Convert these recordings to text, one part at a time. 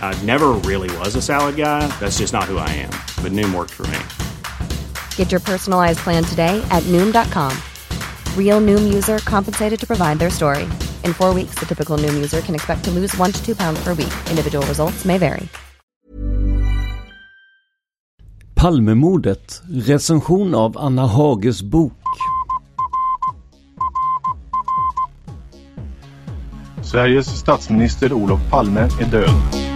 I never really was a salad guy. That's just not who I am. But Noom worked for me. Get your personalized plan today at Noom.com. Real Noom user compensated to provide their story. In four weeks, the typical Noom user can expect to lose one to two pounds per week. Individual results may vary. Palmemordet, recension av Anna Hages bok. Sveriges statsminister Olof Palme är död.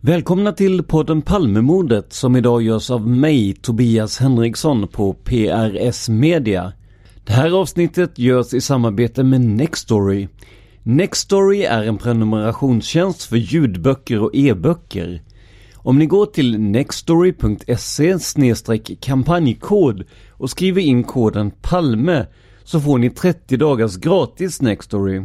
Välkomna till podden Palmemordet som idag görs av mig, Tobias Henriksson på PRS Media. Det här avsnittet görs i samarbete med Nextory. Nextory är en prenumerationstjänst för ljudböcker och e-böcker. Om ni går till nextory.se kampanjkod och skriver in koden PALME så får ni 30 dagars gratis Nextory.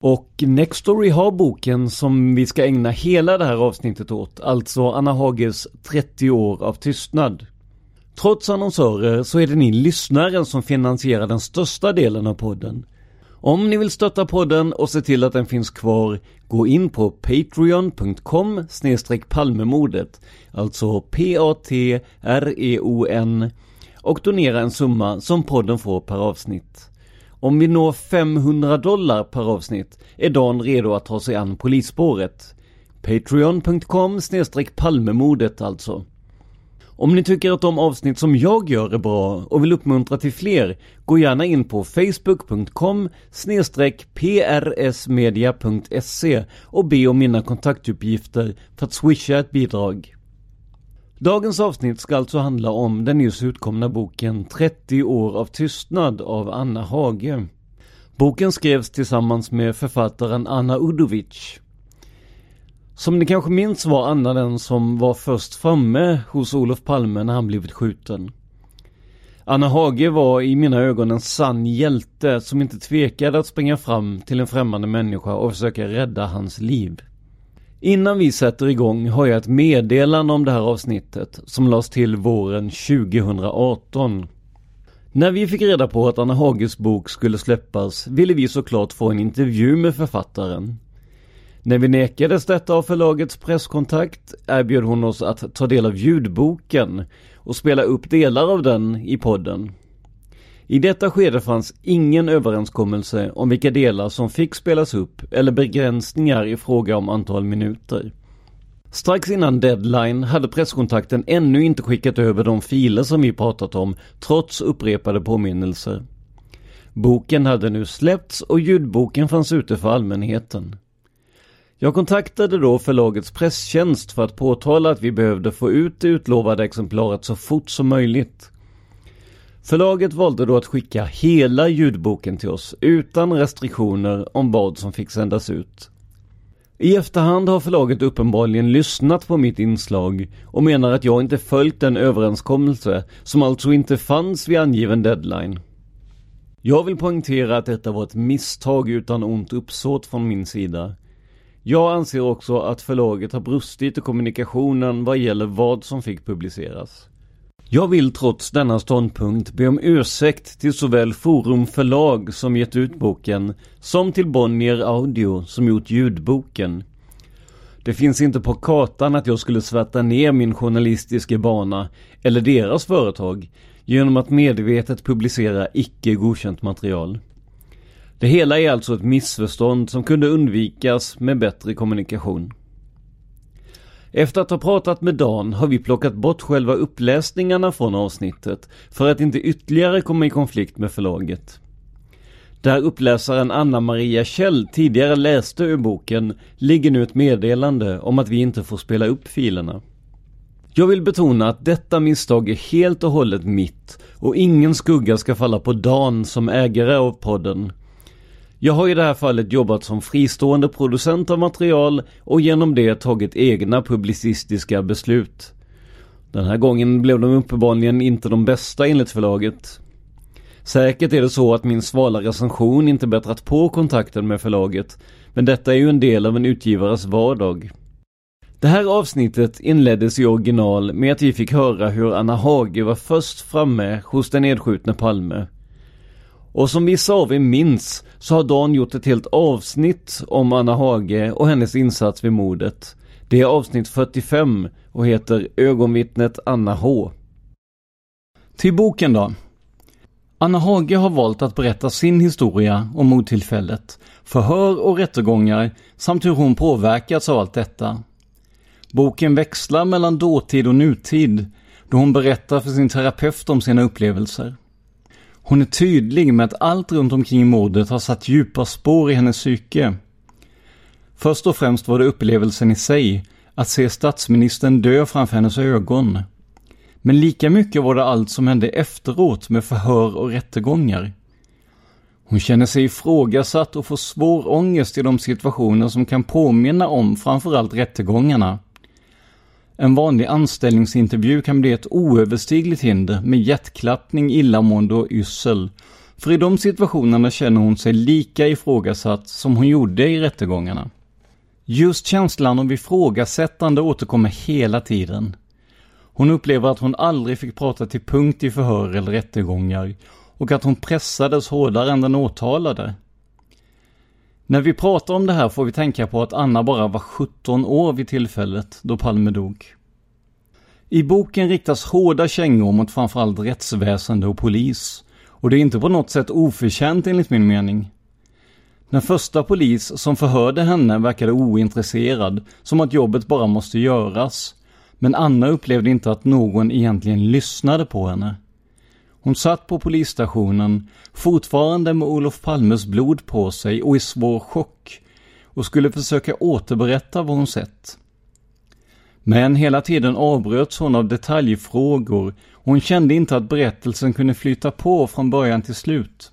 Och Nextory har boken som vi ska ägna hela det här avsnittet åt, alltså Anna Hages 30 år av tystnad. Trots annonsörer så är det ni lyssnare som finansierar den största delen av podden. Om ni vill stötta podden och se till att den finns kvar, gå in på patreon.com palmemordet, alltså P-A-T-R-E-O-N och donera en summa som podden får per avsnitt. Om vi når 500 dollar per avsnitt är Dan redo att ta sig an polisspåret. Patreon.com palmemordet alltså. Om ni tycker att de avsnitt som jag gör är bra och vill uppmuntra till fler, gå gärna in på facebook.com prsmedia.se och be om mina kontaktuppgifter för att swisha ett bidrag. Dagens avsnitt ska alltså handla om den nyss utkomna boken 30 år av tystnad av Anna Hage. Boken skrevs tillsammans med författaren Anna Udovic. Som ni kanske minns var Anna den som var först framme hos Olof Palme när han blivit skjuten. Anna Hage var i mina ögon en sann hjälte som inte tvekade att springa fram till en främmande människa och försöka rädda hans liv. Innan vi sätter igång har jag ett meddelande om det här avsnittet som lades till våren 2018. När vi fick reda på att Anna Hages bok skulle släppas ville vi såklart få en intervju med författaren. När vi nekades detta av förlagets presskontakt erbjöd hon oss att ta del av ljudboken och spela upp delar av den i podden. I detta skede fanns ingen överenskommelse om vilka delar som fick spelas upp eller begränsningar i fråga om antal minuter. Strax innan deadline hade presskontakten ännu inte skickat över de filer som vi pratat om trots upprepade påminnelser. Boken hade nu släppts och ljudboken fanns ute för allmänheten. Jag kontaktade då förlagets presstjänst för att påtala att vi behövde få ut det utlovade exemplaret så fort som möjligt. Förlaget valde då att skicka hela ljudboken till oss utan restriktioner om vad som fick sändas ut. I efterhand har förlaget uppenbarligen lyssnat på mitt inslag och menar att jag inte följt den överenskommelse som alltså inte fanns vid angiven deadline. Jag vill poängtera att detta var ett misstag utan ont uppsåt från min sida. Jag anser också att förlaget har brustit i kommunikationen vad gäller vad som fick publiceras. Jag vill trots denna ståndpunkt be om ursäkt till såväl Forum förlag som gett ut boken som till Bonnier Audio som gjort ljudboken. Det finns inte på kartan att jag skulle svärta ner min journalistiska bana eller deras företag genom att medvetet publicera icke godkänt material. Det hela är alltså ett missförstånd som kunde undvikas med bättre kommunikation. Efter att ha pratat med Dan har vi plockat bort själva uppläsningarna från avsnittet för att inte ytterligare komma i konflikt med förlaget. Där uppläsaren Anna Maria Kjell tidigare läste ur boken ligger nu ett meddelande om att vi inte får spela upp filerna. Jag vill betona att detta misstag är helt och hållet mitt och ingen skugga ska falla på Dan som ägare av podden. Jag har i det här fallet jobbat som fristående producent av material och genom det tagit egna publicistiska beslut. Den här gången blev de uppenbarligen inte de bästa enligt förlaget. Säkert är det så att min svala recension inte bättrat på kontakten med förlaget, men detta är ju en del av en utgivares vardag. Det här avsnittet inleddes i original med att vi fick höra hur Anna Hage var först framme hos den nedskjutne Palme. Och som vissa av er minns så har Dan gjort ett helt avsnitt om Anna Hage och hennes insats vid mordet. Det är avsnitt 45 och heter Ögonvittnet Anna H. Till boken då. Anna Hage har valt att berätta sin historia om mordtillfället, förhör och rättegångar samt hur hon påverkats av allt detta. Boken växlar mellan dåtid och nutid då hon berättar för sin terapeut om sina upplevelser. Hon är tydlig med att allt runt omkring mordet har satt djupa spår i hennes psyke. Först och främst var det upplevelsen i sig, att se statsministern dö framför hennes ögon. Men lika mycket var det allt som hände efteråt med förhör och rättegångar. Hon känner sig ifrågasatt och får svår ångest i de situationer som kan påminna om framförallt rättegångarna. En vanlig anställningsintervju kan bli ett oöverstigligt hinder med hjärtklappning, illamående och yssel. För i de situationerna känner hon sig lika ifrågasatt som hon gjorde i rättegångarna. Just känslan av ifrågasättande återkommer hela tiden. Hon upplever att hon aldrig fick prata till punkt i förhör eller rättegångar och att hon pressades hårdare än den åtalade. När vi pratar om det här får vi tänka på att Anna bara var 17 år vid tillfället då Palme dog. I boken riktas hårda kängor mot framförallt rättsväsende och polis. Och det är inte på något sätt oförtjänt enligt min mening. Den första polis som förhörde henne verkade ointresserad, som att jobbet bara måste göras. Men Anna upplevde inte att någon egentligen lyssnade på henne. Hon satt på polisstationen, fortfarande med Olof Palmes blod på sig och i svår chock och skulle försöka återberätta vad hon sett. Men hela tiden avbröts hon av detaljfrågor och hon kände inte att berättelsen kunde flyta på från början till slut.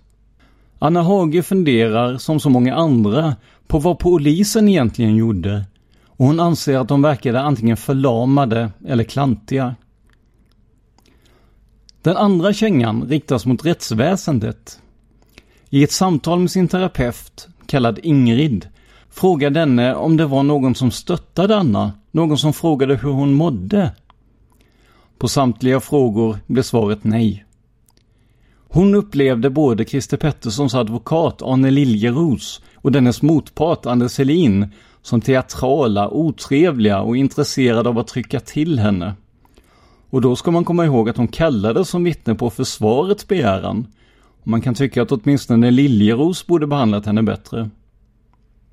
Anna Hage funderar, som så många andra, på vad polisen egentligen gjorde och hon anser att de verkade antingen förlamade eller klantiga. Den andra kängan riktas mot rättsväsendet. I ett samtal med sin terapeut, kallad Ingrid, frågar denne om det var någon som stöttade Anna, någon som frågade hur hon mådde. På samtliga frågor blev svaret nej. Hon upplevde både Christer Petterssons advokat Arne Liljeros och dennes motpart Anders Helin som teatrala, otrevliga och intresserade av att trycka till henne. Och då ska man komma ihåg att hon kallades som vittne på försvarets begäran. Och man kan tycka att åtminstone Liljeros borde behandlat henne bättre.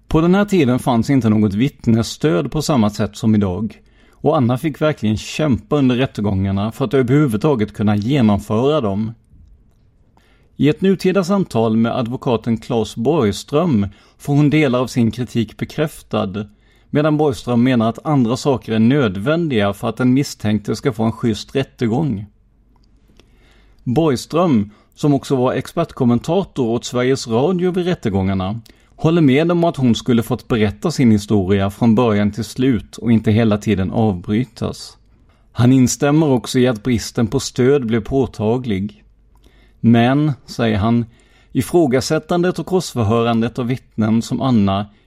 På den här tiden fanns inte något vittnesstöd på samma sätt som idag. Och Anna fick verkligen kämpa under rättegångarna för att överhuvudtaget kunna genomföra dem. I ett nutida samtal med advokaten Claes Borgström får hon delar av sin kritik bekräftad medan Borgström menar att andra saker är nödvändiga för att den misstänkte ska få en schysst rättegång. Borgström, som också var expertkommentator åt Sveriges Radio vid rättegångarna, Håller med om att hon skulle fått berätta sin historia från början till slut och inte hela tiden avbrytas. Han instämmer också i att bristen på stöd blev påtaglig. Men, säger han, ifrågasättandet och korsförhörandet av vittnen som Anna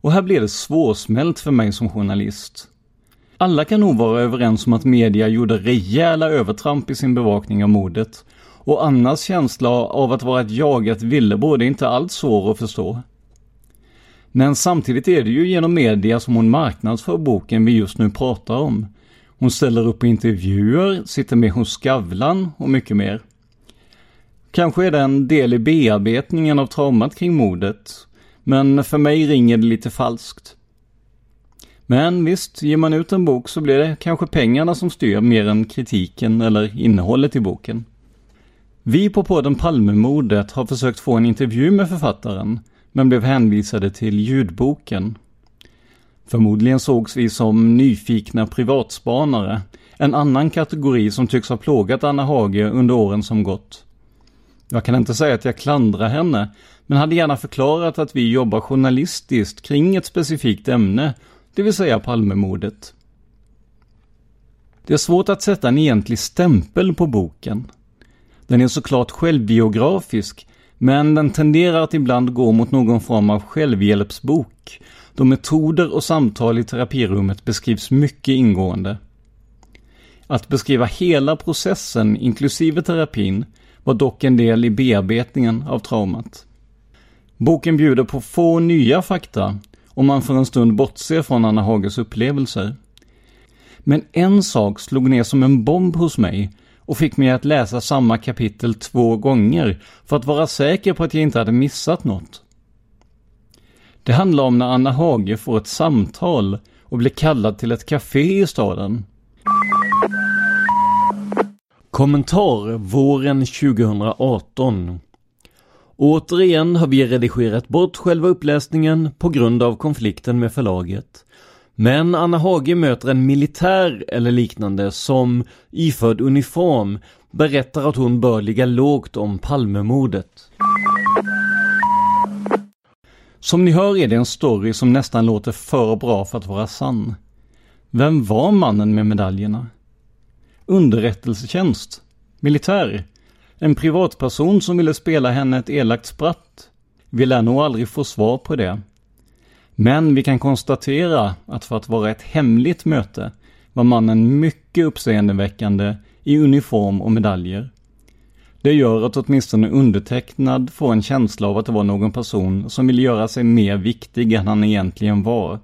och här blir det svårsmält för mig som journalist. Alla kan nog vara överens om att media gjorde rejäla övertramp i sin bevakning av mordet och Annas känsla av att vara ett jagat villebråd är inte alls svår att förstå. Men samtidigt är det ju genom media som hon marknadsför boken vi just nu pratar om. Hon ställer upp på intervjuer, sitter med hos Skavlan och mycket mer. Kanske är det en del i bearbetningen av traumat kring mordet, men för mig ringer det lite falskt. Men visst, ger man ut en bok så blir det kanske pengarna som styr mer än kritiken eller innehållet i boken. Vi på podden Palmemordet har försökt få en intervju med författaren, men blev hänvisade till ljudboken. Förmodligen sågs vi som nyfikna privatspanare, en annan kategori som tycks ha plågat Anna Hage under åren som gått. Jag kan inte säga att jag klandrar henne, men hade gärna förklarat att vi jobbar journalistiskt kring ett specifikt ämne, det vill säga Palmemordet. Det är svårt att sätta en egentlig stämpel på boken. Den är såklart självbiografisk, men den tenderar att ibland gå mot någon form av självhjälpsbok, då metoder och samtal i terapirummet beskrivs mycket ingående. Att beskriva hela processen, inklusive terapin, var dock en del i bearbetningen av traumat. Boken bjuder på få nya fakta om man för en stund bortser från Anna Hages upplevelser. Men en sak slog ner som en bomb hos mig och fick mig att läsa samma kapitel två gånger för att vara säker på att jag inte hade missat något. Det handlar om när Anna Hage får ett samtal och blir kallad till ett café i staden. Kommentar våren 2018 Återigen har vi redigerat bort själva uppläsningen på grund av konflikten med förlaget. Men Anna Hage möter en militär eller liknande som, iförd uniform, berättar att hon bör ligga lågt om Palmemordet. Som ni hör är det en story som nästan låter för bra för att vara sann. Vem var mannen med medaljerna? Underrättelsetjänst? Militär? En privatperson som ville spela henne ett elakt spratt? Vi lär nog aldrig få svar på det. Men vi kan konstatera att för att vara ett hemligt möte var mannen mycket uppseendeväckande i uniform och medaljer. Det gör att åtminstone undertecknad får en känsla av att det var någon person som ville göra sig mer viktig än han egentligen var.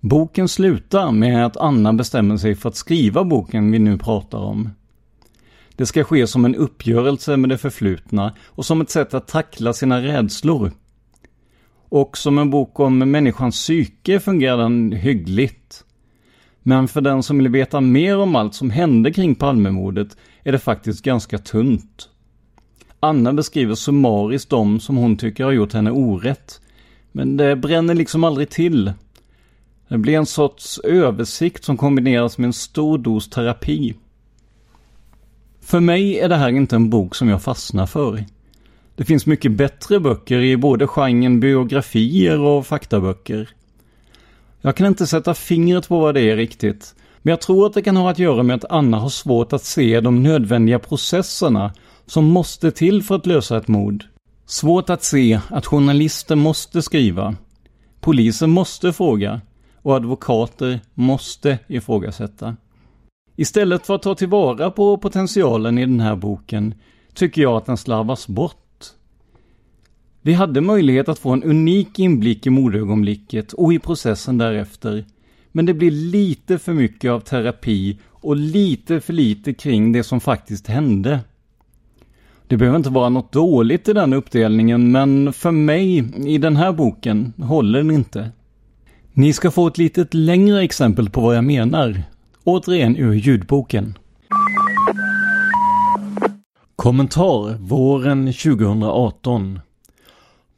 Boken slutar med att Anna bestämmer sig för att skriva boken vi nu pratar om. Det ska ske som en uppgörelse med det förflutna och som ett sätt att tackla sina rädslor. Och som en bok om människans psyke fungerar den hyggligt. Men för den som vill veta mer om allt som hände kring Palmemordet är det faktiskt ganska tunt. Anna beskriver summariskt de som hon tycker har gjort henne orätt. Men det bränner liksom aldrig till. Det blir en sorts översikt som kombineras med en stor dos terapi. För mig är det här inte en bok som jag fastnar för. Det finns mycket bättre böcker i både genren biografier och faktaböcker. Jag kan inte sätta fingret på vad det är riktigt, men jag tror att det kan ha att göra med att Anna har svårt att se de nödvändiga processerna som måste till för att lösa ett mord. Svårt att se att journalister måste skriva, Polisen måste fråga och advokater måste ifrågasätta. Istället för att ta tillvara på potentialen i den här boken tycker jag att den slarvas bort. Vi hade möjlighet att få en unik inblick i mordögonblicket och i processen därefter. Men det blir lite för mycket av terapi och lite för lite kring det som faktiskt hände. Det behöver inte vara något dåligt i den uppdelningen, men för mig, i den här boken, håller den inte. Ni ska få ett litet längre exempel på vad jag menar. Återigen ur ljudboken. Kommentar våren 2018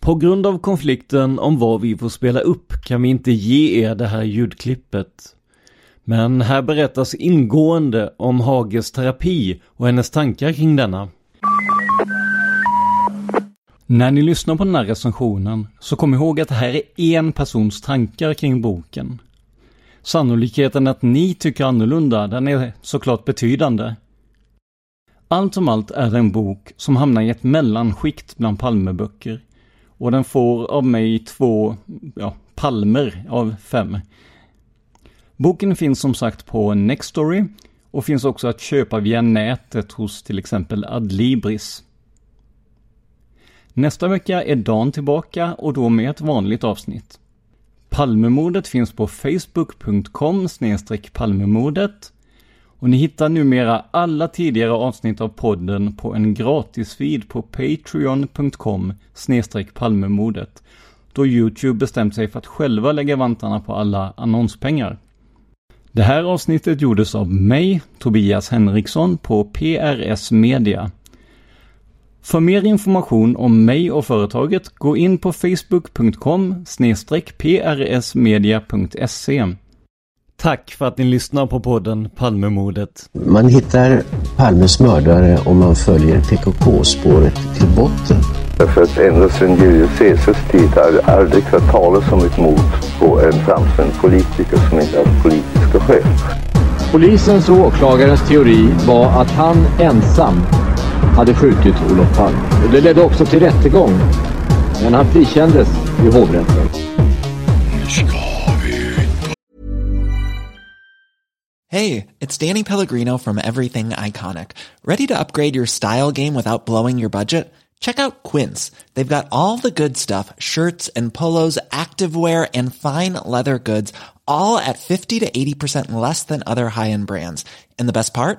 På grund av konflikten om vad vi får spela upp kan vi inte ge er det här ljudklippet. Men här berättas ingående om Hages terapi och hennes tankar kring denna. När ni lyssnar på den här recensionen så kom ihåg att det här är en persons tankar kring boken. Sannolikheten att ni tycker annorlunda, den är såklart betydande. Allt som allt är det en bok som hamnar i ett mellanskikt bland Palmeböcker. Och den får av mig två, ja, palmer av fem. Boken finns som sagt på Nextory och finns också att köpa via nätet hos till exempel Adlibris. Nästa vecka är Dan tillbaka och då med ett vanligt avsnitt. Palmemordet finns på facebook.com palmemordet och ni hittar numera alla tidigare avsnitt av podden på en gratisfeed på patreon.com palmemordet då Youtube bestämt sig för att själva lägga vantarna på alla annonspengar. Det här avsnittet gjordes av mig, Tobias Henriksson på PRS Media. För mer information om mig och företaget, gå in på facebook.com prsmedia.se. Tack för att ni lyssnar på podden Palmemordet. Man hittar Palmes mördare om man följer PKK-spåret till botten. Därför att ända sedan Julius Caesars tid har det aldrig hört talas om ett mord på en framstående politiker som inte haft politiska skäl. Polisens och åklagarens teori var att han ensam hade skjutit Olof Palme. Det ledde också till rättegång. Men han frikändes i hovrätten. Hey, it's Danny Pellegrino from Everything Iconic. Ready to upgrade your style game without blowing your budget? Check out Quince. They've got all the good stuff, shirts and polos, activewear and fine leather goods, all at 50 to 80% less than other high-end brands. And the best part?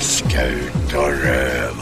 Rövarstråt, jag viskar ut och röva.